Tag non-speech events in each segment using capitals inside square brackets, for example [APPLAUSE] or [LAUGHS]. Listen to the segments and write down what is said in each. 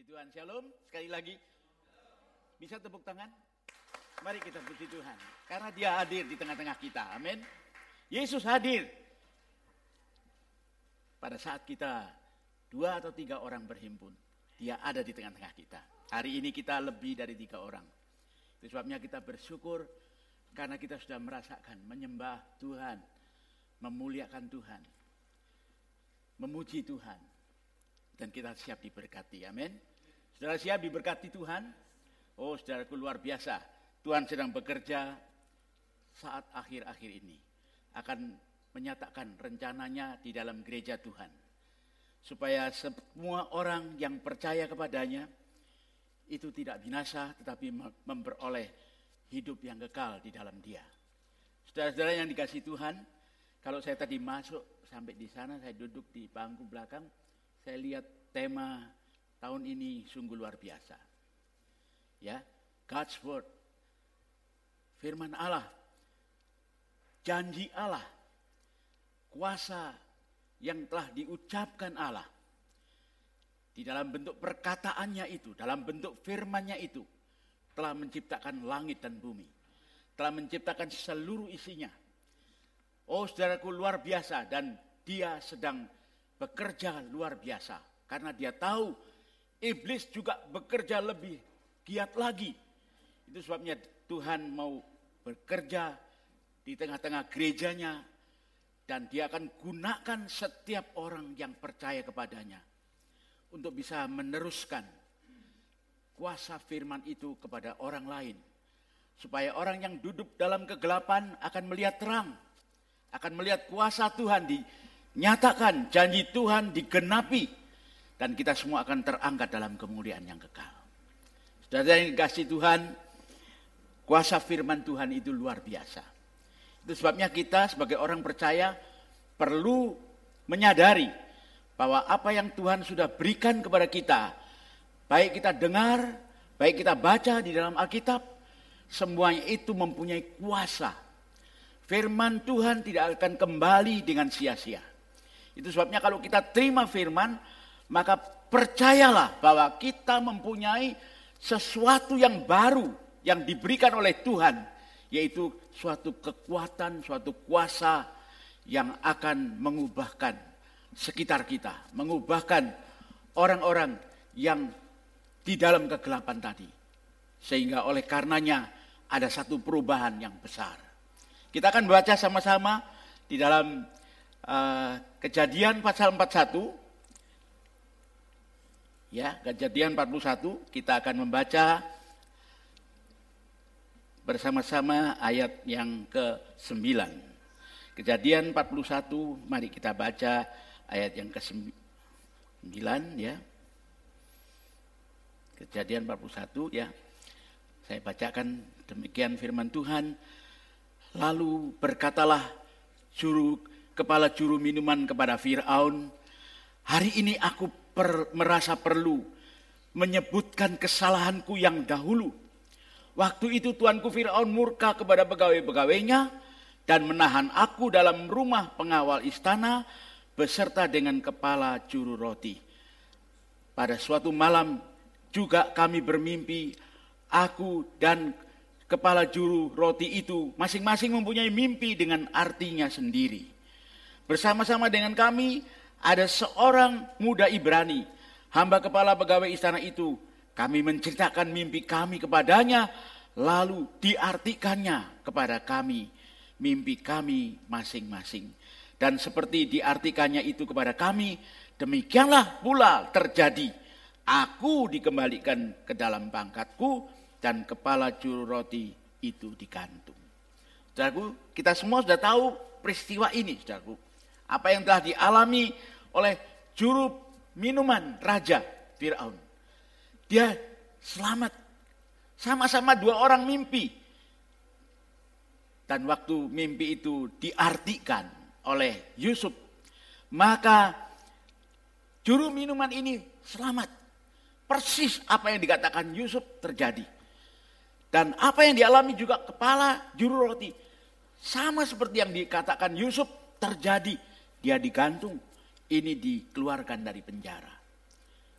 Puji Tuhan, Shalom. Sekali lagi, bisa tepuk tangan? Mari kita puji Tuhan. Karena dia hadir di tengah-tengah kita. Amin. Yesus hadir. Pada saat kita dua atau tiga orang berhimpun. Dia ada di tengah-tengah kita. Hari ini kita lebih dari tiga orang. Itu sebabnya kita bersyukur karena kita sudah merasakan menyembah Tuhan, memuliakan Tuhan, memuji Tuhan. Dan kita siap diberkati, amin. Saudara siap diberkati Tuhan? Oh saudaraku luar biasa. Tuhan sedang bekerja saat akhir-akhir ini. Akan menyatakan rencananya di dalam gereja Tuhan. Supaya semua orang yang percaya kepadanya itu tidak binasa tetapi memperoleh hidup yang kekal di dalam dia. Saudara-saudara yang dikasih Tuhan, kalau saya tadi masuk sampai di sana, saya duduk di bangku belakang, saya lihat tema tahun ini sungguh luar biasa. Ya, God's Word, firman Allah, janji Allah, kuasa yang telah diucapkan Allah. Di dalam bentuk perkataannya itu, dalam bentuk firmannya itu, telah menciptakan langit dan bumi, telah menciptakan seluruh isinya. Oh saudaraku luar biasa. Dan dia sedang bekerja luar biasa. Karena dia tahu iblis juga bekerja lebih giat lagi. Itu sebabnya Tuhan mau bekerja di tengah-tengah gerejanya dan dia akan gunakan setiap orang yang percaya kepadanya untuk bisa meneruskan kuasa firman itu kepada orang lain supaya orang yang duduk dalam kegelapan akan melihat terang akan melihat kuasa Tuhan di nyatakan janji Tuhan digenapi dan kita semua akan terangkat dalam kemuliaan yang kekal. Saudara yang dikasih Tuhan, kuasa firman Tuhan itu luar biasa. Itu sebabnya kita sebagai orang percaya perlu menyadari bahwa apa yang Tuhan sudah berikan kepada kita, baik kita dengar, baik kita baca di dalam Alkitab, semuanya itu mempunyai kuasa. Firman Tuhan tidak akan kembali dengan sia-sia. Itu sebabnya kalau kita terima firman, maka percayalah bahwa kita mempunyai sesuatu yang baru yang diberikan oleh Tuhan, yaitu suatu kekuatan, suatu kuasa yang akan mengubahkan sekitar kita, mengubahkan orang-orang yang di dalam kegelapan tadi. Sehingga oleh karenanya ada satu perubahan yang besar. Kita akan baca sama-sama di dalam uh, Kejadian pasal 41 ya, Kejadian 41 kita akan membaca bersama-sama ayat yang ke-9. Kejadian 41 mari kita baca ayat yang ke-9 ya. Kejadian 41 ya. Saya bacakan demikian firman Tuhan. Lalu berkatalah juru kepala juru minuman kepada Fir'aun, hari ini aku per, merasa perlu menyebutkan kesalahanku yang dahulu. Waktu itu tuanku Fir'aun murka kepada pegawai-pegawainya dan menahan aku dalam rumah pengawal istana beserta dengan kepala juru roti. Pada suatu malam juga kami bermimpi, aku dan kepala juru roti itu masing-masing mempunyai mimpi dengan artinya sendiri. Bersama-sama dengan kami ada seorang muda Ibrani, hamba kepala pegawai istana itu. Kami menceritakan mimpi kami kepadanya, lalu diartikannya kepada kami mimpi kami masing-masing. Dan seperti diartikannya itu kepada kami, demikianlah pula terjadi. Aku dikembalikan ke dalam pangkatku dan kepala juru roti itu digantung. Saudaraku, kita semua sudah tahu peristiwa ini, saudaraku apa yang telah dialami oleh juru minuman raja Firaun. Dia selamat. Sama-sama dua orang mimpi. Dan waktu mimpi itu diartikan oleh Yusuf, maka juru minuman ini selamat. Persis apa yang dikatakan Yusuf terjadi. Dan apa yang dialami juga kepala juru roti. Sama seperti yang dikatakan Yusuf terjadi dia digantung, ini dikeluarkan dari penjara.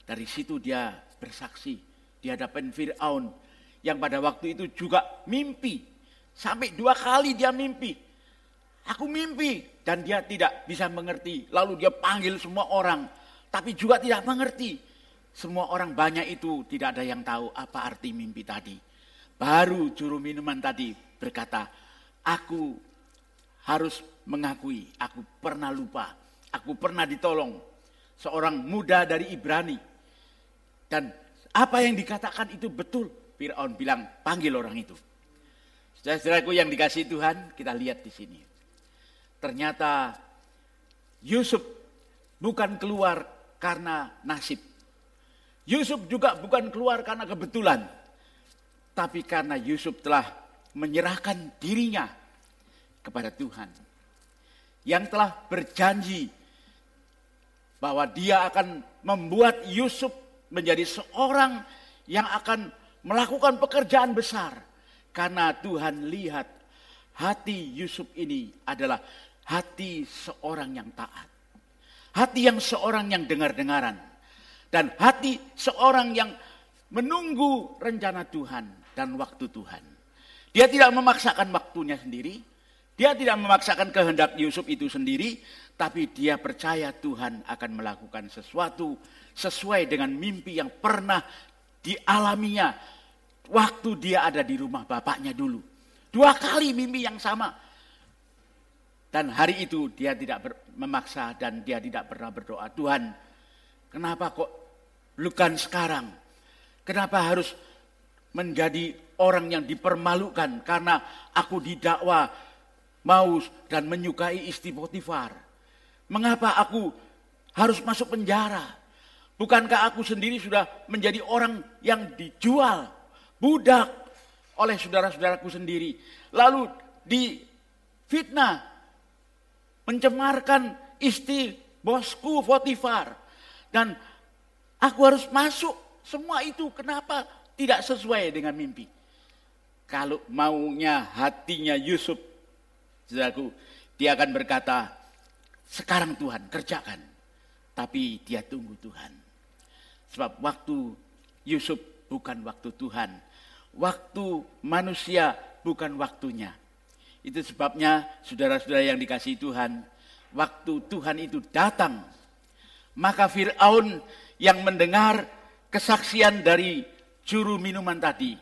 Dari situ dia bersaksi di hadapan Fir'aun yang pada waktu itu juga mimpi. Sampai dua kali dia mimpi. Aku mimpi dan dia tidak bisa mengerti. Lalu dia panggil semua orang tapi juga tidak mengerti. Semua orang banyak itu tidak ada yang tahu apa arti mimpi tadi. Baru juru minuman tadi berkata, aku harus mengakui, aku pernah lupa, aku pernah ditolong. Seorang muda dari Ibrani. Dan apa yang dikatakan itu betul. Fir'aun bilang, panggil orang itu. Saudara-saudaraku yang dikasih Tuhan, kita lihat di sini. Ternyata Yusuf bukan keluar karena nasib. Yusuf juga bukan keluar karena kebetulan. Tapi karena Yusuf telah menyerahkan dirinya kepada Tuhan. Yang telah berjanji bahwa dia akan membuat Yusuf menjadi seorang yang akan melakukan pekerjaan besar. Karena Tuhan lihat hati Yusuf ini adalah hati seorang yang taat. Hati yang seorang yang dengar-dengaran. Dan hati seorang yang menunggu rencana Tuhan dan waktu Tuhan. Dia tidak memaksakan waktunya sendiri. Dia tidak memaksakan kehendak Yusuf itu sendiri. Tapi dia percaya Tuhan akan melakukan sesuatu sesuai dengan mimpi yang pernah dialaminya waktu dia ada di rumah bapaknya dulu. Dua kali mimpi yang sama. Dan hari itu dia tidak memaksa dan dia tidak pernah berdoa. Tuhan, kenapa kok bukan sekarang? Kenapa harus menjadi orang yang dipermalukan karena aku didakwa mau dan menyukai istri Potifar? Mengapa aku harus masuk penjara? Bukankah aku sendiri sudah menjadi orang yang dijual, budak oleh saudara-saudaraku sendiri? Lalu difitnah mencemarkan istri bosku Potifar. Dan aku harus masuk semua itu kenapa tidak sesuai dengan mimpi. Kalau maunya hatinya Yusuf, saudaraku, dia akan berkata, sekarang Tuhan kerjakan. Tapi dia tunggu Tuhan. Sebab waktu Yusuf bukan waktu Tuhan. Waktu manusia bukan waktunya. Itu sebabnya saudara-saudara yang dikasih Tuhan, waktu Tuhan itu datang, maka Fir'aun yang mendengar kesaksian dari juru minuman tadi,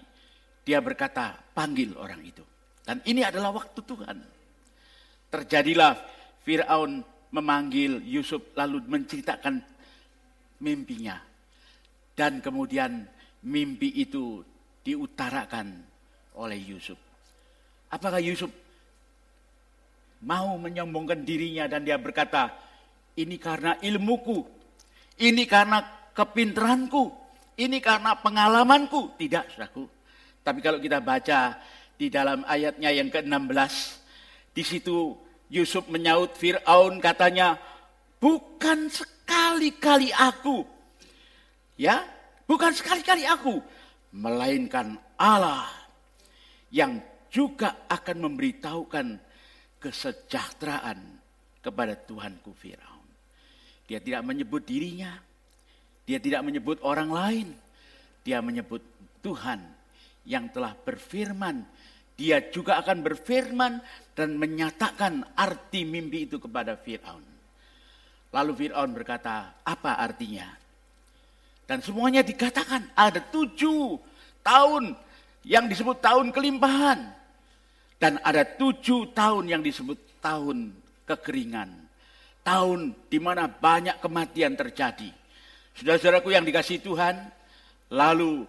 dia berkata, panggil orang itu. Dan ini adalah waktu Tuhan. Terjadilah Fir'aun memanggil Yusuf lalu menceritakan mimpinya. Dan kemudian mimpi itu diutarakan oleh Yusuf. Apakah Yusuf mau menyombongkan dirinya dan dia berkata, ini karena ilmuku, ini karena kepinteranku, ini karena pengalamanku. Tidak, saudaraku. Tapi kalau kita baca di dalam ayatnya yang ke-16, di situ Yusuf menyaut Fir'aun katanya, bukan sekali-kali aku. Ya, bukan sekali-kali aku. Melainkan Allah yang juga akan memberitahukan kesejahteraan kepada Tuhanku Firaun. Dia tidak menyebut dirinya, dia tidak menyebut orang lain, dia menyebut Tuhan yang telah berfirman. Dia juga akan berfirman dan menyatakan arti mimpi itu kepada Firaun. Lalu Firaun berkata, apa artinya? Dan semuanya dikatakan ada tujuh tahun yang disebut tahun kelimpahan. Dan ada tujuh tahun yang disebut tahun kekeringan. Tahun di mana banyak kematian terjadi. Saudara-saudaraku yang dikasih Tuhan, lalu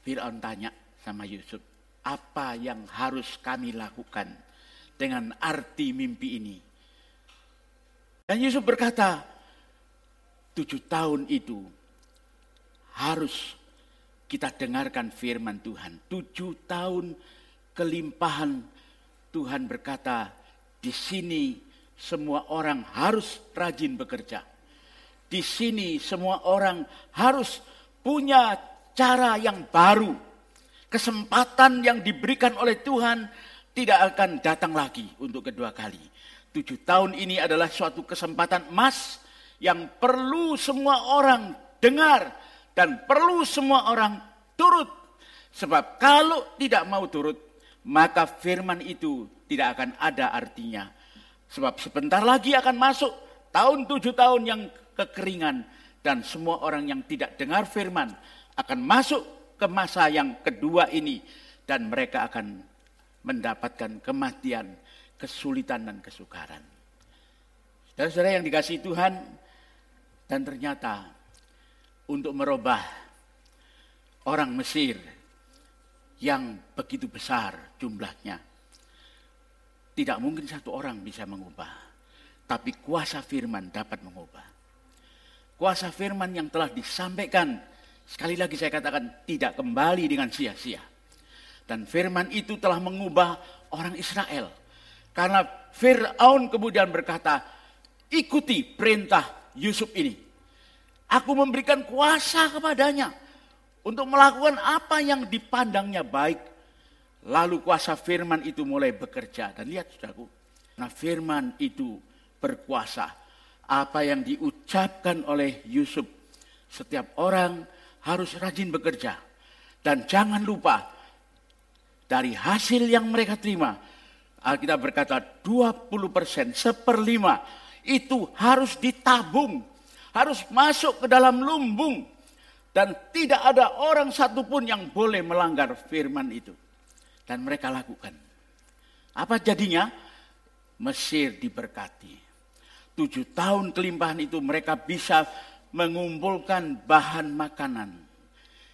Fir'aun tanya sama Yusuf, apa yang harus kami lakukan dengan arti mimpi ini? Dan Yusuf berkata, tujuh tahun itu harus kita dengarkan firman Tuhan. Tujuh tahun kelimpahan Tuhan berkata, di sini semua orang harus rajin bekerja. Di sini semua orang harus punya cara yang baru. Kesempatan yang diberikan oleh Tuhan tidak akan datang lagi untuk kedua kali. Tujuh tahun ini adalah suatu kesempatan emas yang perlu semua orang dengar dan perlu semua orang turut. Sebab kalau tidak mau turut, maka firman itu tidak akan ada artinya. Sebab sebentar lagi akan masuk tahun tujuh tahun yang kekeringan dan semua orang yang tidak dengar firman akan masuk ke masa yang kedua ini dan mereka akan mendapatkan kematian, kesulitan dan kesukaran. Saudara-saudara yang dikasih Tuhan dan ternyata untuk merubah orang Mesir yang begitu besar jumlahnya. Tidak mungkin satu orang bisa mengubah, tapi kuasa firman dapat mengubah. Kuasa firman yang telah disampaikan, sekali lagi saya katakan tidak kembali dengan sia-sia. Dan firman itu telah mengubah orang Israel. Karena Fir'aun kemudian berkata, ikuti perintah Yusuf ini. Aku memberikan kuasa kepadanya untuk melakukan apa yang dipandangnya baik. Lalu kuasa firman itu mulai bekerja. Dan lihat saudaraku, nah firman itu berkuasa. Apa yang diucapkan oleh Yusuf, setiap orang harus rajin bekerja. Dan jangan lupa, dari hasil yang mereka terima, Alkitab berkata 20 persen, seperlima, itu harus ditabung, harus masuk ke dalam lumbung dan tidak ada orang satupun yang boleh melanggar firman itu. Dan mereka lakukan. Apa jadinya? Mesir diberkati. Tujuh tahun kelimpahan itu mereka bisa mengumpulkan bahan makanan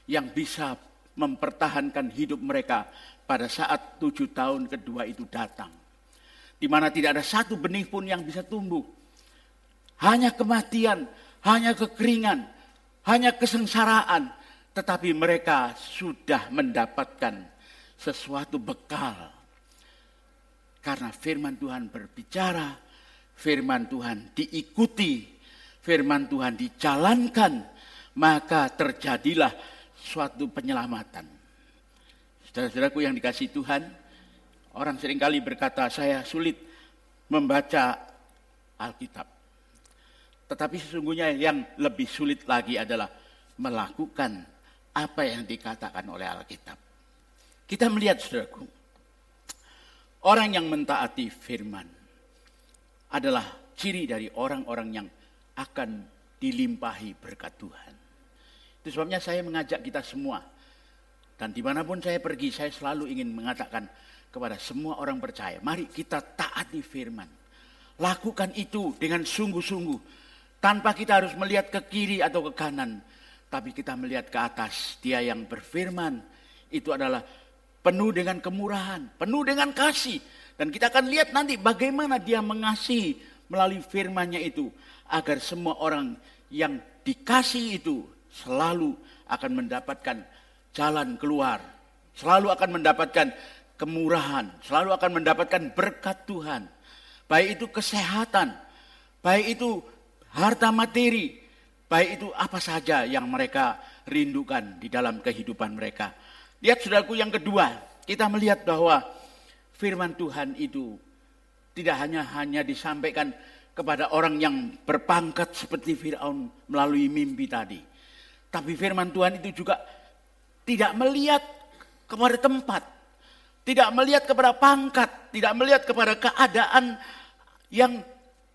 yang bisa mempertahankan hidup mereka pada saat tujuh tahun kedua itu datang. Di mana tidak ada satu benih pun yang bisa tumbuh. Hanya kematian, hanya kekeringan, hanya kesengsaraan, tetapi mereka sudah mendapatkan sesuatu bekal. Karena firman Tuhan berbicara, firman Tuhan diikuti, firman Tuhan dijalankan, maka terjadilah suatu penyelamatan. Saudara-saudaraku yang dikasih Tuhan, orang sering kali berkata, saya sulit membaca Alkitab. Tetapi sesungguhnya yang lebih sulit lagi adalah melakukan apa yang dikatakan oleh Alkitab. Kita melihat saudaraku, orang yang mentaati firman adalah ciri dari orang-orang yang akan dilimpahi berkat Tuhan. Itu sebabnya saya mengajak kita semua. Dan di mana pun saya pergi, saya selalu ingin mengatakan kepada semua orang percaya, mari kita taati firman. Lakukan itu dengan sungguh-sungguh tanpa kita harus melihat ke kiri atau ke kanan. Tapi kita melihat ke atas. Dia yang berfirman. Itu adalah penuh dengan kemurahan. Penuh dengan kasih. Dan kita akan lihat nanti bagaimana dia mengasihi melalui firmannya itu. Agar semua orang yang dikasih itu selalu akan mendapatkan jalan keluar. Selalu akan mendapatkan kemurahan. Selalu akan mendapatkan berkat Tuhan. Baik itu kesehatan. Baik itu harta materi, baik itu apa saja yang mereka rindukan di dalam kehidupan mereka. Lihat saudaraku yang kedua, kita melihat bahwa firman Tuhan itu tidak hanya hanya disampaikan kepada orang yang berpangkat seperti Firaun melalui mimpi tadi. Tapi firman Tuhan itu juga tidak melihat kepada tempat, tidak melihat kepada pangkat, tidak melihat kepada keadaan yang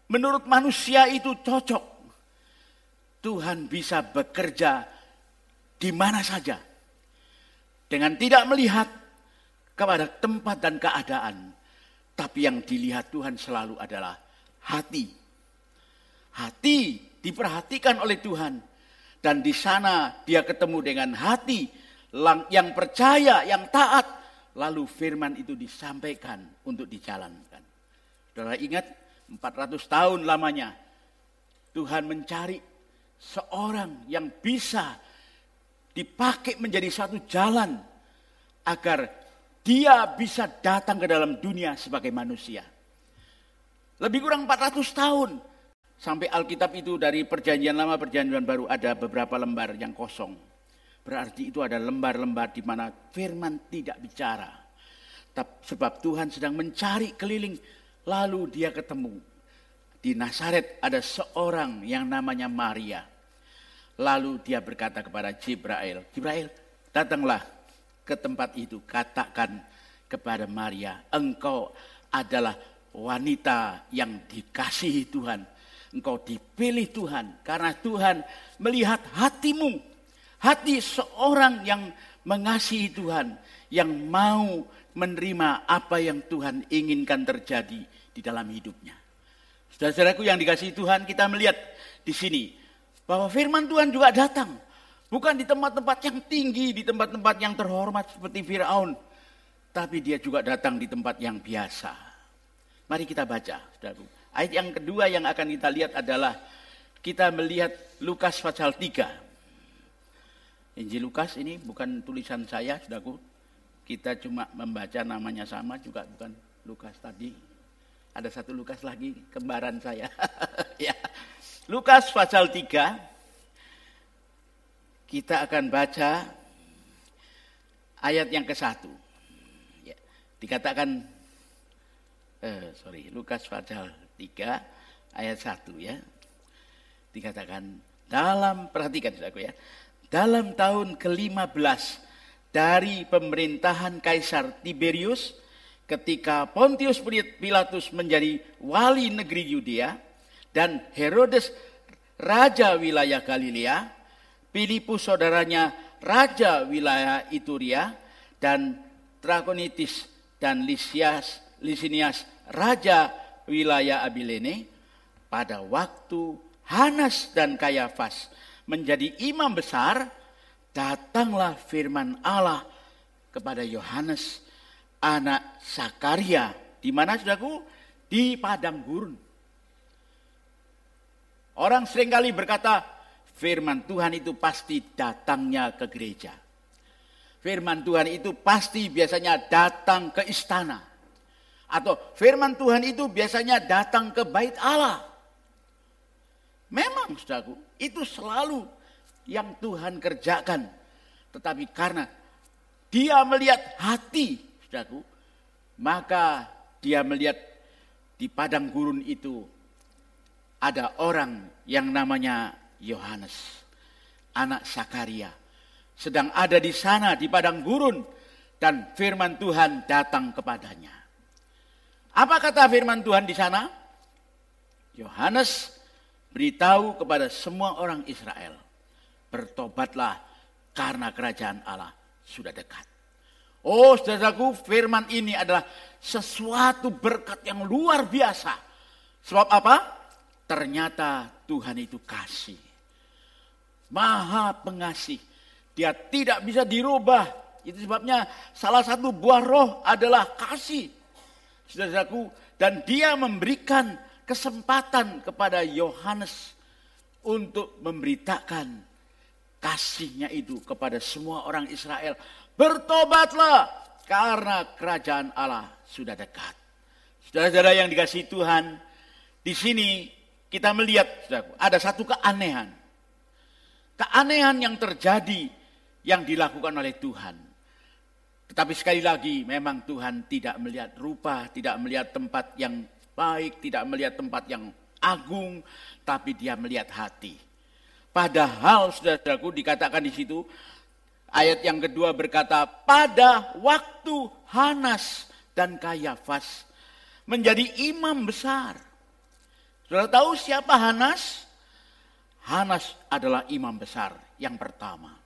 menurut manusia itu cocok. Tuhan bisa bekerja di mana saja. Dengan tidak melihat kepada tempat dan keadaan. Tapi yang dilihat Tuhan selalu adalah hati. Hati diperhatikan oleh Tuhan. Dan di sana dia ketemu dengan hati yang percaya, yang taat. Lalu firman itu disampaikan untuk dijalankan. Saudara ingat 400 tahun lamanya Tuhan mencari seorang yang bisa dipakai menjadi satu jalan agar dia bisa datang ke dalam dunia sebagai manusia. Lebih kurang 400 tahun sampai Alkitab itu dari perjanjian lama perjanjian baru ada beberapa lembar yang kosong. Berarti itu ada lembar-lembar di mana firman tidak bicara. Sebab Tuhan sedang mencari keliling Lalu dia ketemu. Di Nazaret ada seorang yang namanya Maria. Lalu dia berkata kepada Jibrail, Jibrail, datanglah ke tempat itu, katakan kepada Maria, engkau adalah wanita yang dikasihi Tuhan. Engkau dipilih Tuhan karena Tuhan melihat hatimu. Hati seorang yang mengasihi Tuhan, yang mau menerima apa yang Tuhan inginkan terjadi di dalam hidupnya. Saudara-saudaraku yang dikasihi Tuhan, kita melihat di sini bahwa firman Tuhan juga datang. Bukan di tempat-tempat yang tinggi, di tempat-tempat yang terhormat seperti Firaun. Tapi dia juga datang di tempat yang biasa. Mari kita baca, saudaraku. Ayat yang kedua yang akan kita lihat adalah kita melihat Lukas pasal 3. Injil Lukas ini bukan tulisan saya, saudaraku. Kita cuma membaca namanya sama juga bukan Lukas tadi. Ada satu Lukas lagi, kembaran saya. [LAUGHS] ya. Lukas pasal 3 kita akan baca ayat yang ke satu. Ya, dikatakan, eh, sorry, Lukas pasal 3 ayat 1 ya. Dikatakan dalam, perhatikan saudaraku ya, dalam tahun ke-15 dari pemerintahan Kaisar Tiberius ketika Pontius Pilatus menjadi wali negeri Yudea, dan Herodes raja wilayah Galilea, Filipus saudaranya raja wilayah Ituria, dan Trakonitis dan Lisias, Lisinias raja wilayah Abilene, pada waktu Hanas dan Kayafas menjadi imam besar, datanglah firman Allah kepada Yohanes, anak Sakaria. Di mana saudaraku? Di padang gurun. Orang sering kali berkata, firman Tuhan itu pasti datangnya ke gereja. Firman Tuhan itu pasti biasanya datang ke istana. Atau firman Tuhan itu biasanya datang ke bait Allah. Memang saudaraku, itu selalu yang Tuhan kerjakan. Tetapi karena dia melihat hati, saudaraku, maka dia melihat di padang gurun itu ada orang yang namanya Yohanes, anak Sakaria, sedang ada di sana di padang gurun dan firman Tuhan datang kepadanya. Apa kata firman Tuhan di sana? Yohanes beritahu kepada semua orang Israel, bertobatlah karena kerajaan Allah sudah dekat. Oh saudaraku firman ini adalah sesuatu berkat yang luar biasa. Sebab apa? Ternyata Tuhan itu kasih. Maha pengasih. Dia tidak bisa dirubah. Itu sebabnya salah satu buah roh adalah kasih. Saudaraku, dan dia memberikan kesempatan kepada Yohanes untuk memberitakan kasihnya itu kepada semua orang Israel. Bertobatlah karena kerajaan Allah sudah dekat. Saudara-saudara yang dikasih Tuhan, di sini kita melihat ada satu keanehan. Keanehan yang terjadi yang dilakukan oleh Tuhan. Tetapi sekali lagi memang Tuhan tidak melihat rupa, tidak melihat tempat yang baik, tidak melihat tempat yang agung, tapi dia melihat hati. Padahal saudaraku dikatakan di situ ayat yang kedua berkata pada waktu Hanas dan Kayafas menjadi imam besar Saudara tahu siapa Hanas? Hanas adalah imam besar yang pertama.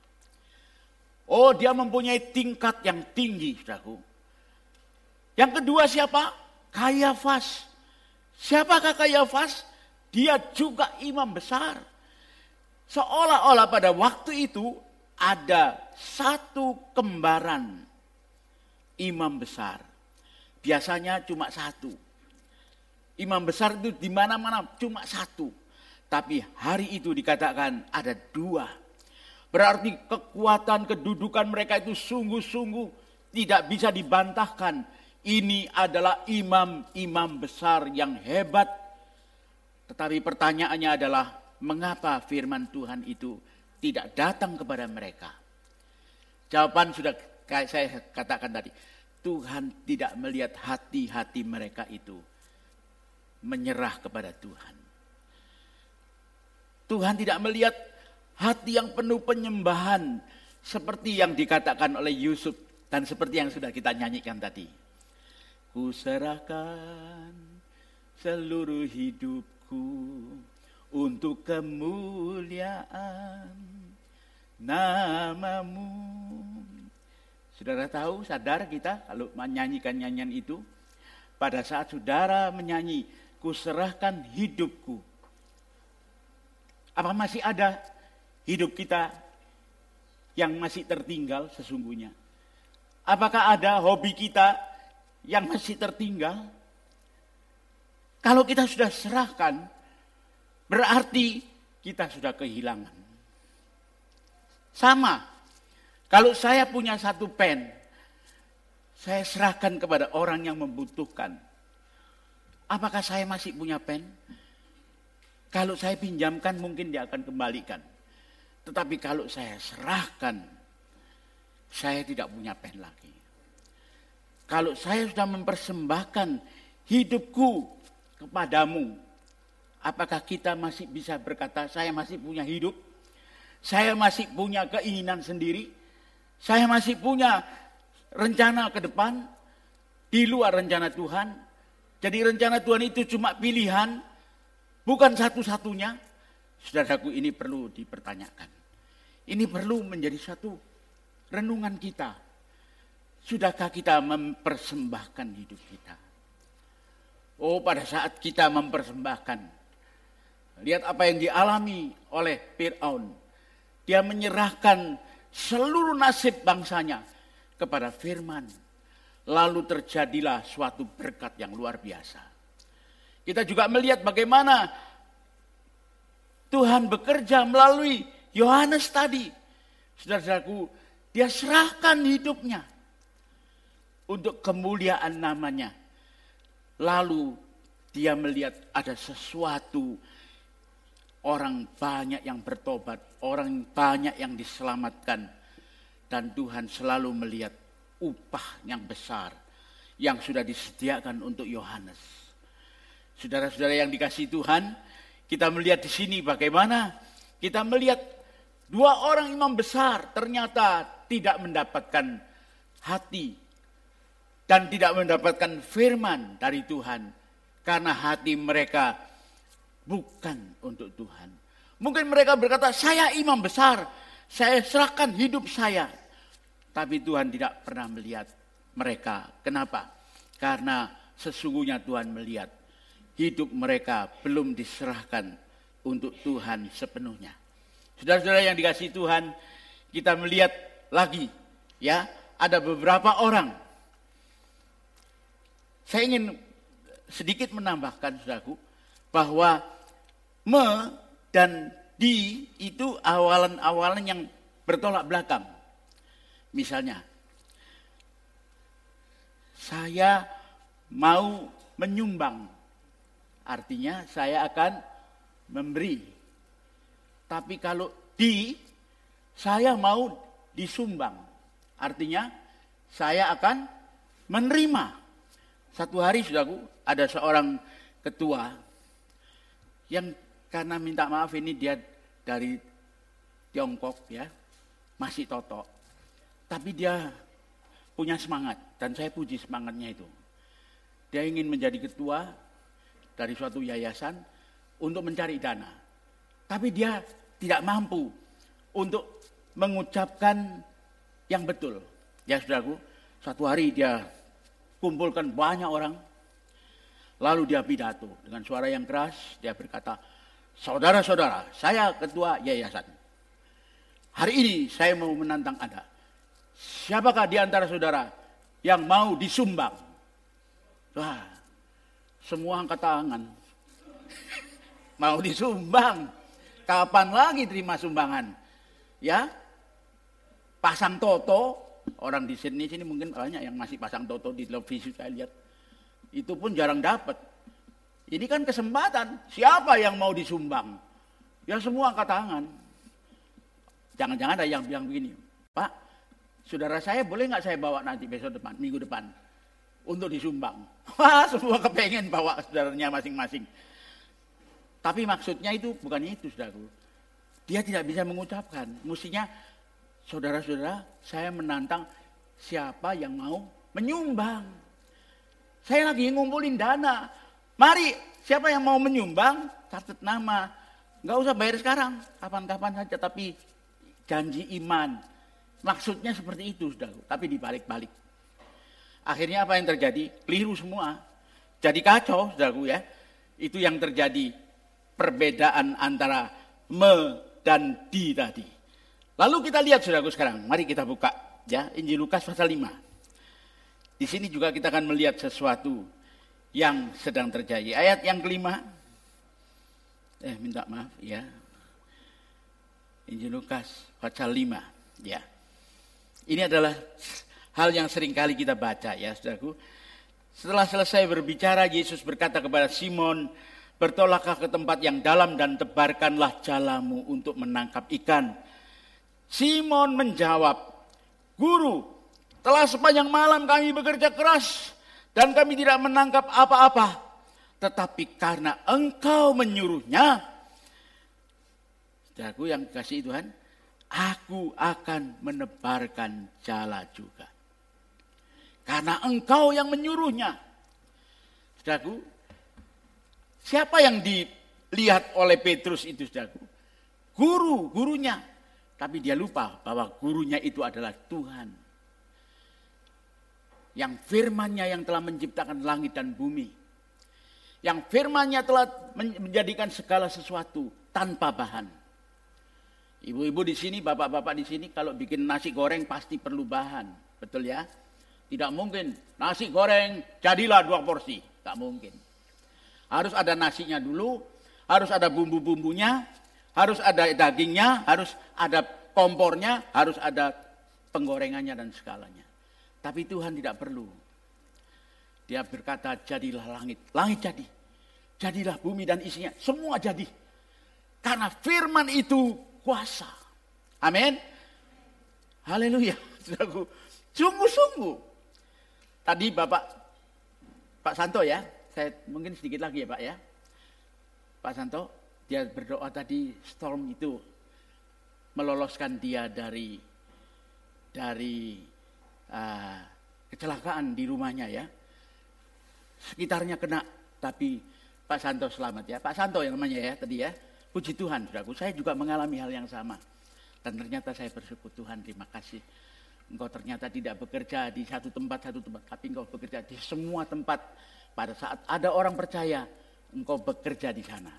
Oh, dia mempunyai tingkat yang tinggi, saudaraku. Yang kedua siapa? Kayafas. Siapakah Kayafas? Dia juga imam besar. Seolah-olah pada waktu itu ada satu kembaran imam besar. Biasanya cuma satu. Imam besar itu di mana-mana cuma satu. Tapi hari itu dikatakan ada dua. Berarti kekuatan kedudukan mereka itu sungguh-sungguh tidak bisa dibantahkan. Ini adalah imam-imam besar yang hebat. Tetapi pertanyaannya adalah mengapa firman Tuhan itu tidak datang kepada mereka? Jawaban sudah saya katakan tadi. Tuhan tidak melihat hati-hati mereka itu menyerah kepada Tuhan. Tuhan tidak melihat Hati yang penuh penyembahan seperti yang dikatakan oleh Yusuf dan seperti yang sudah kita nyanyikan tadi. Ku serahkan seluruh hidupku untuk kemuliaan namamu. Saudara tahu, sadar kita kalau menyanyikan nyanyian itu, pada saat saudara menyanyi, ku serahkan hidupku. Apa masih ada hidup kita yang masih tertinggal sesungguhnya? Apakah ada hobi kita yang masih tertinggal? Kalau kita sudah serahkan, berarti kita sudah kehilangan. Sama, kalau saya punya satu pen, saya serahkan kepada orang yang membutuhkan. Apakah saya masih punya pen? Kalau saya pinjamkan mungkin dia akan kembalikan. Tetapi kalau saya serahkan, saya tidak punya pen lagi. Kalau saya sudah mempersembahkan hidupku kepadamu, apakah kita masih bisa berkata saya masih punya hidup? Saya masih punya keinginan sendiri? Saya masih punya rencana ke depan di luar rencana Tuhan? Jadi rencana Tuhan itu cuma pilihan Bukan satu-satunya, saudaraku ini perlu dipertanyakan. Ini perlu menjadi satu renungan kita. Sudahkah kita mempersembahkan hidup kita? Oh pada saat kita mempersembahkan. Lihat apa yang dialami oleh Fir'aun. Dia menyerahkan seluruh nasib bangsanya kepada firman. Lalu terjadilah suatu berkat yang luar biasa. Kita juga melihat bagaimana Tuhan bekerja melalui Yohanes tadi. Saudara-saudaraku, dia serahkan hidupnya untuk kemuliaan namanya. Lalu dia melihat ada sesuatu orang banyak yang bertobat, orang banyak yang diselamatkan. Dan Tuhan selalu melihat upah yang besar yang sudah disediakan untuk Yohanes. Saudara-saudara yang dikasih Tuhan, kita melihat di sini bagaimana kita melihat dua orang imam besar ternyata tidak mendapatkan hati dan tidak mendapatkan firman dari Tuhan karena hati mereka bukan untuk Tuhan. Mungkin mereka berkata, "Saya imam besar, saya serahkan hidup saya." Tapi Tuhan tidak pernah melihat mereka. Kenapa? Karena sesungguhnya Tuhan melihat hidup mereka belum diserahkan untuk Tuhan sepenuhnya. Saudara-saudara yang dikasih Tuhan, kita melihat lagi ya, ada beberapa orang. Saya ingin sedikit menambahkan saudaraku bahwa me dan di itu awalan-awalan yang bertolak belakang. Misalnya, saya mau menyumbang Artinya saya akan memberi. Tapi kalau di, saya mau disumbang. Artinya saya akan menerima. Satu hari sudah ada seorang ketua yang karena minta maaf ini dia dari Tiongkok ya, masih totok. Tapi dia punya semangat dan saya puji semangatnya itu. Dia ingin menjadi ketua, dari suatu yayasan untuk mencari dana. Tapi dia tidak mampu untuk mengucapkan yang betul. Ya saudaraku, suatu hari dia kumpulkan banyak orang, lalu dia pidato dengan suara yang keras, dia berkata, Saudara-saudara, saya ketua yayasan. Hari ini saya mau menantang Anda. Siapakah di antara saudara yang mau disumbang? Wah, semua angkat tangan. [LAUGHS] Mau disumbang. Kapan lagi terima sumbangan? Ya, pasang toto, orang di sini sini mungkin banyak yang masih pasang toto di televisi saya lihat. Itu pun jarang dapat. Ini kan kesempatan. Siapa yang mau disumbang? Ya semua angkat tangan. Jangan-jangan ada yang bilang begini, Pak, saudara saya boleh nggak saya bawa nanti besok depan, minggu depan? Untuk disumbang. [LAUGHS] Wah, semua kepengen bawa saudaranya masing-masing. Tapi maksudnya itu bukannya itu, saudaraku. Dia tidak bisa mengucapkan. Mestinya saudara-saudara saya menantang siapa yang mau menyumbang. Saya lagi ngumpulin dana. Mari siapa yang mau menyumbang catat nama. Nggak usah bayar sekarang, kapan-kapan saja. Tapi janji iman. Maksudnya seperti itu, sudah. Tapi dibalik-balik. Akhirnya apa yang terjadi? Keliru semua. Jadi kacau, saudaraku ya. Itu yang terjadi perbedaan antara me dan di tadi. Lalu kita lihat saudaraku sekarang. Mari kita buka ya Injil Lukas pasal 5. Di sini juga kita akan melihat sesuatu yang sedang terjadi. Ayat yang kelima. Eh minta maaf ya. Injil Lukas pasal 5 ya. Ini adalah hal yang sering kali kita baca ya saudaraku. Setelah selesai berbicara Yesus berkata kepada Simon, bertolaklah ke tempat yang dalam dan tebarkanlah jalamu untuk menangkap ikan. Simon menjawab, Guru, telah sepanjang malam kami bekerja keras dan kami tidak menangkap apa-apa. Tetapi karena engkau menyuruhnya, Saudaraku yang kasih Tuhan, aku akan menebarkan jala juga. Karena engkau yang menyuruhnya. Saudaraku, siapa yang dilihat oleh Petrus itu saudaraku? Guru, gurunya. Tapi dia lupa bahwa gurunya itu adalah Tuhan. Yang firmannya yang telah menciptakan langit dan bumi. Yang firmannya telah menjadikan segala sesuatu tanpa bahan Ibu-ibu di sini, bapak-bapak di sini kalau bikin nasi goreng pasti perlu bahan. Betul ya? Tidak mungkin nasi goreng jadilah dua porsi. Tak mungkin. Harus ada nasinya dulu, harus ada bumbu-bumbunya, harus ada dagingnya, harus ada kompornya, harus ada penggorengannya dan segalanya. Tapi Tuhan tidak perlu. Dia berkata, jadilah langit. Langit jadi. Jadilah bumi dan isinya. Semua jadi. Karena firman itu kuasa. Amin. Haleluya. Sungguh-sungguh. Tadi Bapak Pak Santo ya, saya mungkin sedikit lagi ya Pak ya. Pak Santo, dia berdoa tadi storm itu meloloskan dia dari dari uh, kecelakaan di rumahnya ya. Sekitarnya kena, tapi Pak Santo selamat ya. Pak Santo yang namanya ya tadi ya. Puji Tuhan, saudaraku, saya juga mengalami hal yang sama. Dan ternyata saya bersyukur Tuhan, terima kasih. Engkau ternyata tidak bekerja di satu tempat, satu tempat. Tapi engkau bekerja di semua tempat. Pada saat ada orang percaya, engkau bekerja di sana.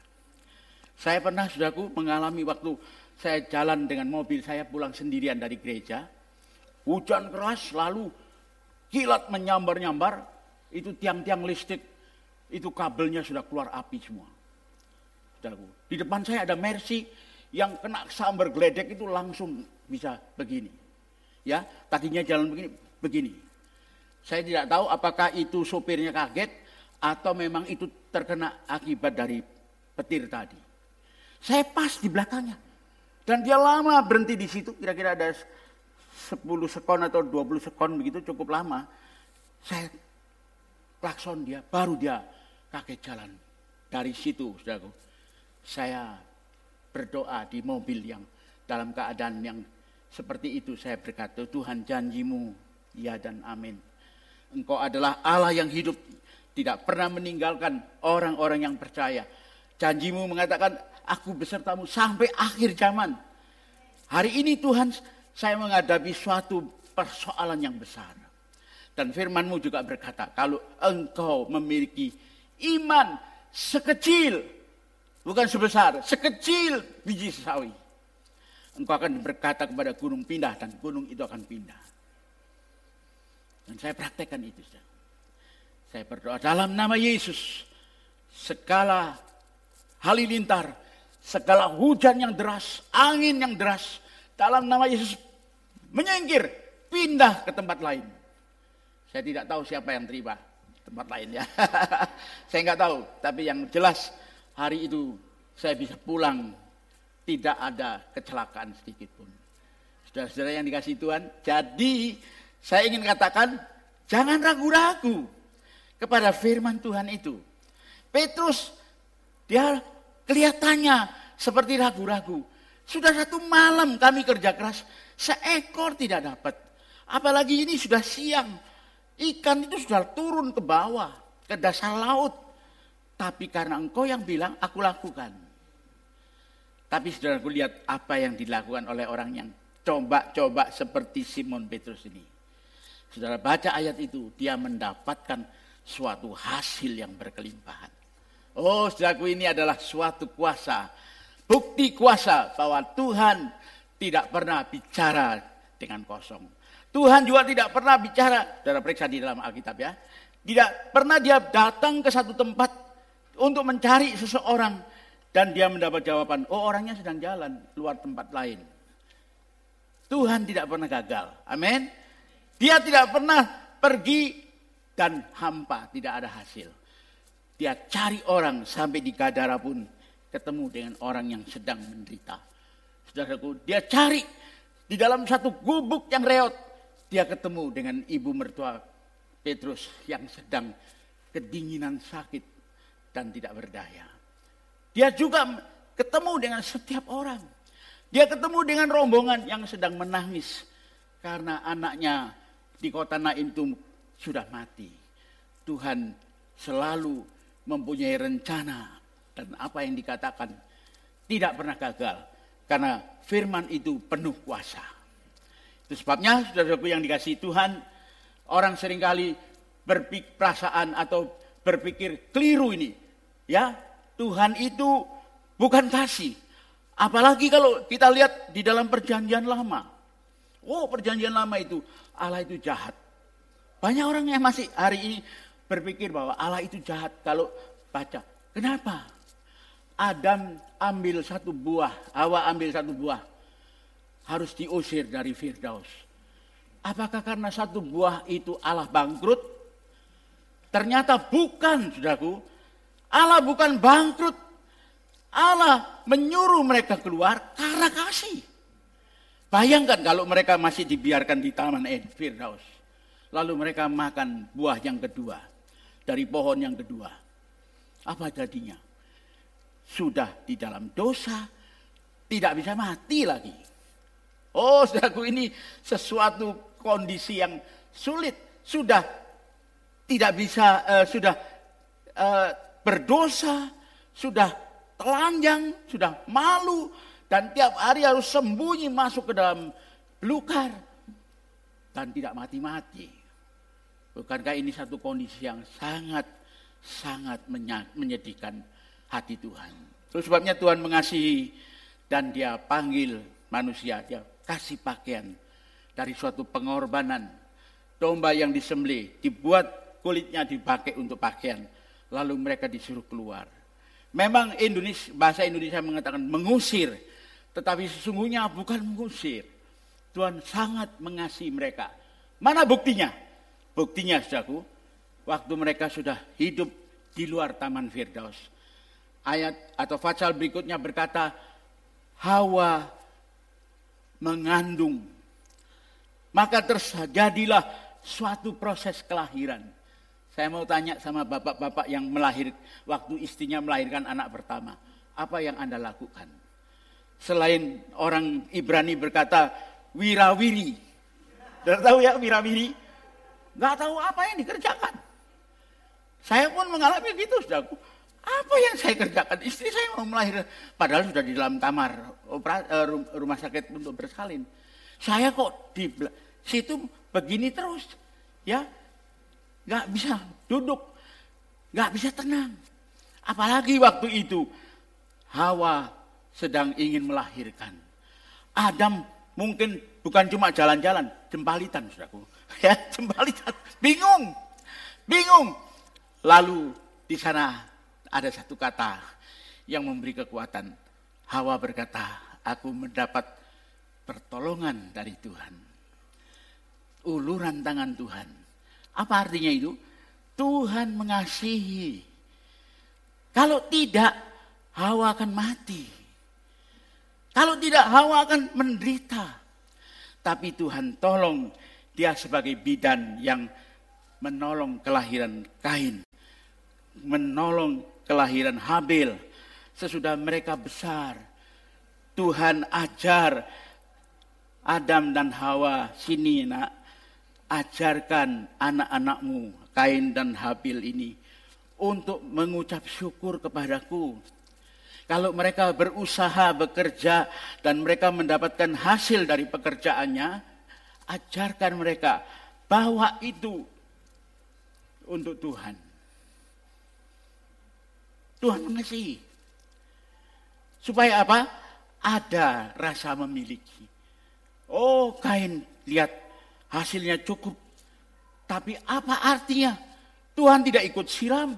Saya pernah, saudaraku, mengalami waktu saya jalan dengan mobil, saya pulang sendirian dari gereja. Hujan keras, lalu kilat menyambar-nyambar. Itu tiang-tiang listrik, itu kabelnya sudah keluar api semua saudaraku. Di depan saya ada Mercy yang kena sambar geledek itu langsung bisa begini. Ya, tadinya jalan begini, begini. Saya tidak tahu apakah itu sopirnya kaget atau memang itu terkena akibat dari petir tadi. Saya pas di belakangnya. Dan dia lama berhenti di situ, kira-kira ada 10 sekon atau 20 sekon begitu cukup lama. Saya klakson dia, baru dia kaget jalan. Dari situ, saudaraku saya berdoa di mobil yang dalam keadaan yang seperti itu saya berkata, Tuhan janjimu, ya dan amin. Engkau adalah Allah yang hidup, tidak pernah meninggalkan orang-orang yang percaya. Janjimu mengatakan, aku besertamu sampai akhir zaman. Hari ini Tuhan, saya menghadapi suatu persoalan yang besar. Dan firmanmu juga berkata, kalau engkau memiliki iman sekecil Bukan sebesar, sekecil biji sawi. Engkau akan berkata kepada gunung pindah dan gunung itu akan pindah. Dan saya praktekkan itu. Saya berdoa dalam nama Yesus. Segala halilintar, segala hujan yang deras, angin yang deras. Dalam nama Yesus menyingkir, pindah ke tempat lain. Saya tidak tahu siapa yang terima tempat lain ya. [LAUGHS] saya nggak tahu, tapi yang jelas hari itu saya bisa pulang tidak ada kecelakaan sedikit pun. Saudara-saudara yang dikasih Tuhan, jadi saya ingin katakan jangan ragu-ragu kepada firman Tuhan itu. Petrus dia kelihatannya seperti ragu-ragu. Sudah satu malam kami kerja keras, seekor tidak dapat. Apalagi ini sudah siang, ikan itu sudah turun ke bawah, ke dasar laut. Tapi karena engkau yang bilang, aku lakukan. Tapi saudaraku lihat apa yang dilakukan oleh orang yang coba-coba seperti Simon Petrus ini. Saudara baca ayat itu, dia mendapatkan suatu hasil yang berkelimpahan. Oh, saudaraku ini adalah suatu kuasa. Bukti kuasa bahwa Tuhan tidak pernah bicara dengan kosong. Tuhan juga tidak pernah bicara, saudara periksa di dalam Alkitab ya. Tidak pernah dia datang ke satu tempat untuk mencari seseorang dan dia mendapat jawaban, oh orangnya sedang jalan luar tempat lain. Tuhan tidak pernah gagal. Amin. Dia tidak pernah pergi dan hampa, tidak ada hasil. Dia cari orang sampai di Gadara pun ketemu dengan orang yang sedang menderita. Saudaraku, dia cari di dalam satu gubuk yang reot. Dia ketemu dengan ibu mertua Petrus yang sedang kedinginan sakit dan tidak berdaya. Dia juga ketemu dengan setiap orang. Dia ketemu dengan rombongan yang sedang menangis karena anaknya di kota Naim itu sudah mati. Tuhan selalu mempunyai rencana dan apa yang dikatakan tidak pernah gagal karena firman itu penuh kuasa. Itu sebabnya saudara-saudaraku yang dikasih Tuhan, orang sering kali berpikir perasaan atau berpikir keliru ini. Ya, Tuhan itu bukan kasih. Apalagi kalau kita lihat di dalam perjanjian lama. Oh perjanjian lama itu Allah itu jahat. Banyak orang yang masih hari ini berpikir bahwa Allah itu jahat kalau baca. Kenapa? Adam ambil satu buah, Hawa ambil satu buah. Harus diusir dari Firdaus. Apakah karena satu buah itu Allah bangkrut? Ternyata bukan, saudaraku. Allah bukan bangkrut. Allah menyuruh mereka keluar karena kasih. Bayangkan kalau mereka masih dibiarkan di Taman Eden Firdaus. Lalu mereka makan buah yang kedua. Dari pohon yang kedua. Apa jadinya? Sudah di dalam dosa. Tidak bisa mati lagi. Oh saudaraku ini sesuatu kondisi yang sulit. Sudah tidak bisa, uh, sudah uh, berdosa, sudah telanjang, sudah malu, dan tiap hari harus sembunyi masuk ke dalam belukar dan tidak mati-mati. Bukankah ini satu kondisi yang sangat sangat menyedihkan hati Tuhan. Terus sebabnya Tuhan mengasihi dan dia panggil manusia, dia kasih pakaian dari suatu pengorbanan. Domba yang disembelih dibuat kulitnya dipakai untuk pakaian lalu mereka disuruh keluar. Memang Indonesia, bahasa Indonesia mengatakan mengusir, tetapi sesungguhnya bukan mengusir. Tuhan sangat mengasihi mereka. Mana buktinya? Buktinya, saudaraku, waktu mereka sudah hidup di luar Taman Firdaus. Ayat atau pasal berikutnya berkata, Hawa mengandung. Maka terjadilah suatu proses kelahiran. Saya mau tanya sama bapak-bapak yang melahir waktu istrinya melahirkan anak pertama, apa yang Anda lakukan? Selain orang Ibrani berkata wirawiri. Sudah tahu ya wirawiri? Gak tahu apa yang dikerjakan. Saya pun mengalami gitu, saudaraku. Apa yang saya kerjakan? Istri saya mau melahirkan, padahal sudah di dalam kamar eh, rumah sakit untuk bersalin. Saya kok di situ begini terus, ya nggak bisa duduk, nggak bisa tenang. Apalagi waktu itu Hawa sedang ingin melahirkan. Adam mungkin bukan cuma jalan-jalan, jembalitan saudaraku. [LAUGHS] Ya, jembalitan. Bingung. Bingung. Lalu di sana ada satu kata yang memberi kekuatan. Hawa berkata, aku mendapat pertolongan dari Tuhan. Uluran tangan Tuhan apa artinya itu? Tuhan mengasihi. Kalau tidak, Hawa akan mati. Kalau tidak, Hawa akan menderita. Tapi Tuhan tolong dia sebagai bidan yang menolong kelahiran Kain. Menolong kelahiran Habil. Sesudah mereka besar. Tuhan ajar Adam dan Hawa, sini nak, ajarkan anak-anakmu, Kain dan Habil ini, untuk mengucap syukur kepadaku. Kalau mereka berusaha bekerja dan mereka mendapatkan hasil dari pekerjaannya, ajarkan mereka bahwa itu untuk Tuhan. Tuhan mengasihi. Supaya apa? Ada rasa memiliki. Oh kain, lihat hasilnya cukup. Tapi apa artinya? Tuhan tidak ikut siram.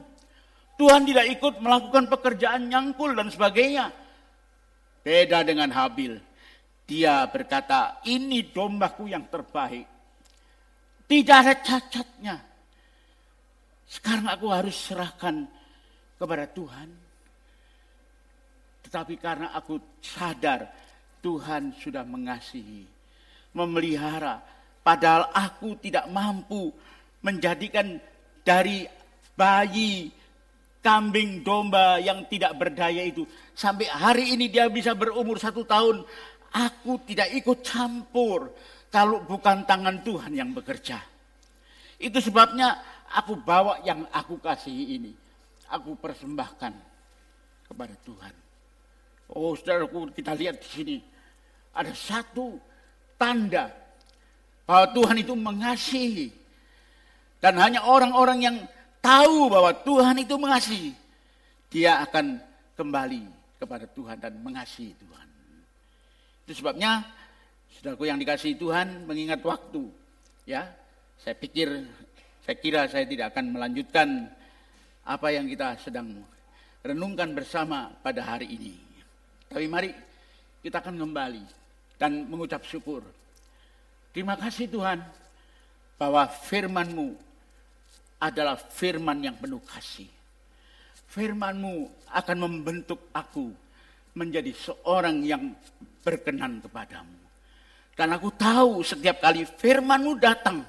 Tuhan tidak ikut melakukan pekerjaan nyangkul dan sebagainya. Beda dengan Habil. Dia berkata, ini dombaku yang terbaik. Tidak ada cacatnya. Sekarang aku harus serahkan kepada Tuhan. Tetapi karena aku sadar Tuhan sudah mengasihi memelihara. Padahal aku tidak mampu menjadikan dari bayi kambing domba yang tidak berdaya itu. Sampai hari ini dia bisa berumur satu tahun. Aku tidak ikut campur kalau bukan tangan Tuhan yang bekerja. Itu sebabnya aku bawa yang aku kasihi ini. Aku persembahkan kepada Tuhan. Oh saudaraku kita lihat di sini. Ada satu tanda bahwa Tuhan itu mengasihi. Dan hanya orang-orang yang tahu bahwa Tuhan itu mengasihi, dia akan kembali kepada Tuhan dan mengasihi Tuhan. Itu sebabnya saudaraku yang dikasihi Tuhan mengingat waktu. Ya, saya pikir saya kira saya tidak akan melanjutkan apa yang kita sedang renungkan bersama pada hari ini. Tapi mari kita akan kembali dan mengucap syukur. Terima kasih Tuhan bahwa firman-Mu adalah firman yang penuh kasih. Firman-Mu akan membentuk aku menjadi seorang yang berkenan kepadamu. Dan aku tahu setiap kali firman-Mu datang,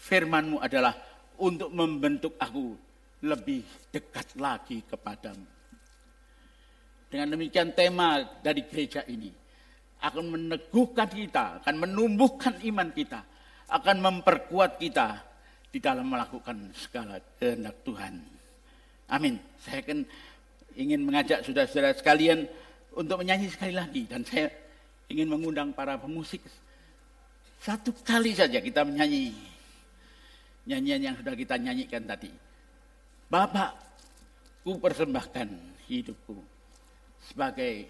firman-Mu adalah untuk membentuk aku lebih dekat lagi kepadamu. Dengan demikian tema dari gereja ini akan meneguhkan kita, akan menumbuhkan iman kita, akan memperkuat kita di dalam melakukan segala kehendak Tuhan. Amin. Saya akan ingin mengajak saudara-saudara sekalian untuk menyanyi sekali lagi dan saya ingin mengundang para pemusik satu kali saja kita menyanyi nyanyian yang sudah kita nyanyikan tadi. Bapak, ku persembahkan hidupku sebagai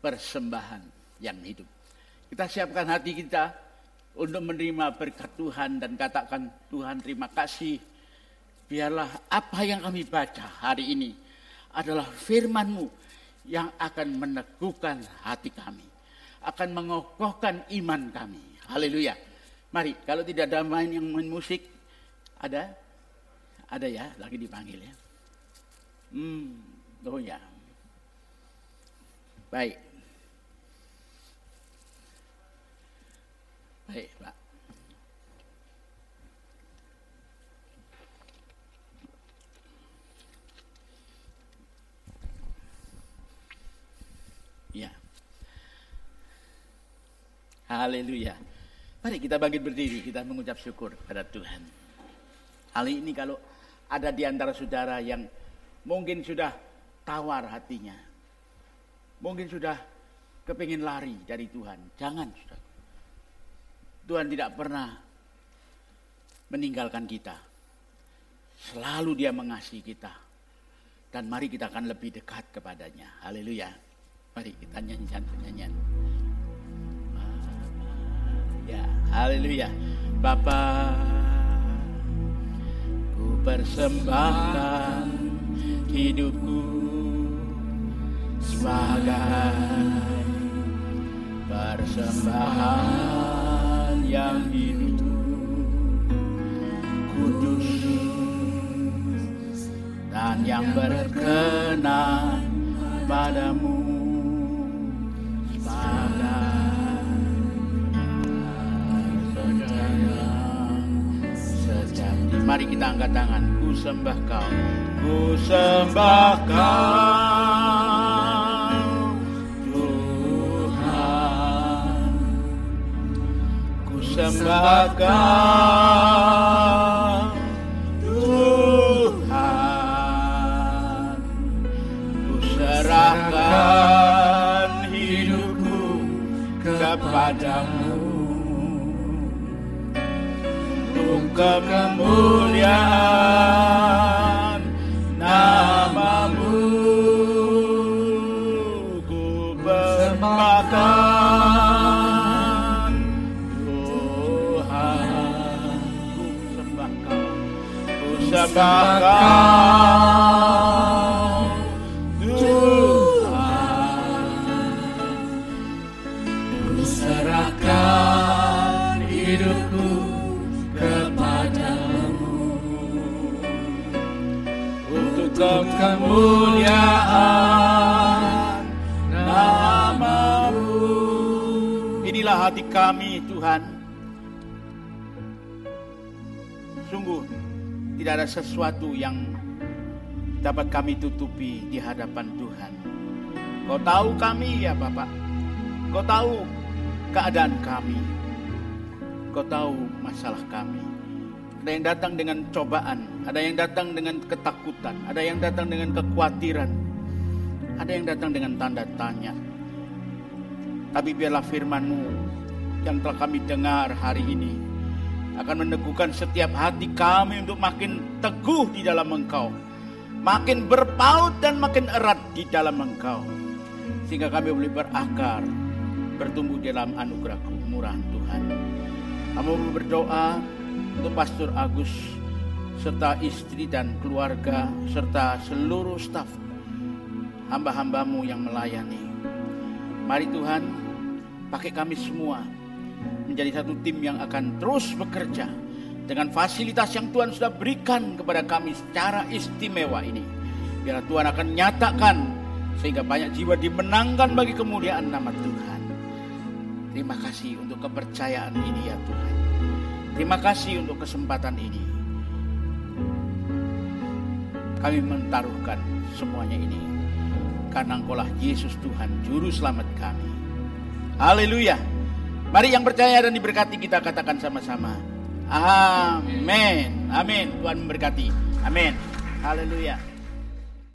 persembahan yang hidup. Kita siapkan hati kita untuk menerima berkat Tuhan dan katakan Tuhan terima kasih. Biarlah apa yang kami baca hari ini adalah firman-Mu yang akan meneguhkan hati kami. Akan mengokohkan iman kami. Haleluya. Mari, kalau tidak ada main yang main musik, ada? Ada ya, lagi dipanggil ya. Hmm, oh ya. Baik. Baik, Pak. Ya. Haleluya. Mari kita bangkit berdiri, kita mengucap syukur pada Tuhan. Kali ini kalau ada di antara saudara yang mungkin sudah tawar hatinya. Mungkin sudah kepingin lari dari Tuhan. Jangan, saudara. Tuhan tidak pernah meninggalkan kita. Selalu dia mengasihi kita. Dan mari kita akan lebih dekat kepadanya. Haleluya. Mari kita nyanyi satu nyanyian. Ya, haleluya. Bapa, ku persembahkan hidupku sebagai persembahan yang hidup kudus dan yang berkenan padamu Mari kita angkat tangan. Ku sembah kau. Ku sembah kau. Sembahkan Tuhan. Ku serahkan hidupku kepadamu. Untuk kemuliaan 깎아 ada sesuatu yang dapat kami tutupi di hadapan Tuhan. Kau tahu kami ya Bapak. Kau tahu keadaan kami. Kau tahu masalah kami. Ada yang datang dengan cobaan, ada yang datang dengan ketakutan, ada yang datang dengan kekhawatiran, ada yang datang dengan tanda tanya. Tapi biarlah firman-Mu yang telah kami dengar hari ini akan meneguhkan setiap hati kami untuk makin teguh di dalam Engkau, makin berpaut dan makin erat di dalam Engkau, sehingga kami boleh berakar, bertumbuh dalam anugerah kemurahan Tuhan. Kami berdoa untuk Pastor Agus serta istri dan keluarga serta seluruh staf hamba-hambamu yang melayani. Mari Tuhan, pakai kami semua menjadi satu tim yang akan terus bekerja dengan fasilitas yang Tuhan sudah berikan kepada kami secara istimewa ini. Biar Tuhan akan nyatakan sehingga banyak jiwa dimenangkan bagi kemuliaan nama Tuhan. Terima kasih untuk kepercayaan ini ya Tuhan. Terima kasih untuk kesempatan ini. Kami mentaruhkan semuanya ini. Karena engkaulah Yesus Tuhan, Juru Selamat kami. Haleluya. Mari yang percaya dan diberkati kita katakan sama-sama. Amin. Amin. Tuhan memberkati. Amin. Haleluya.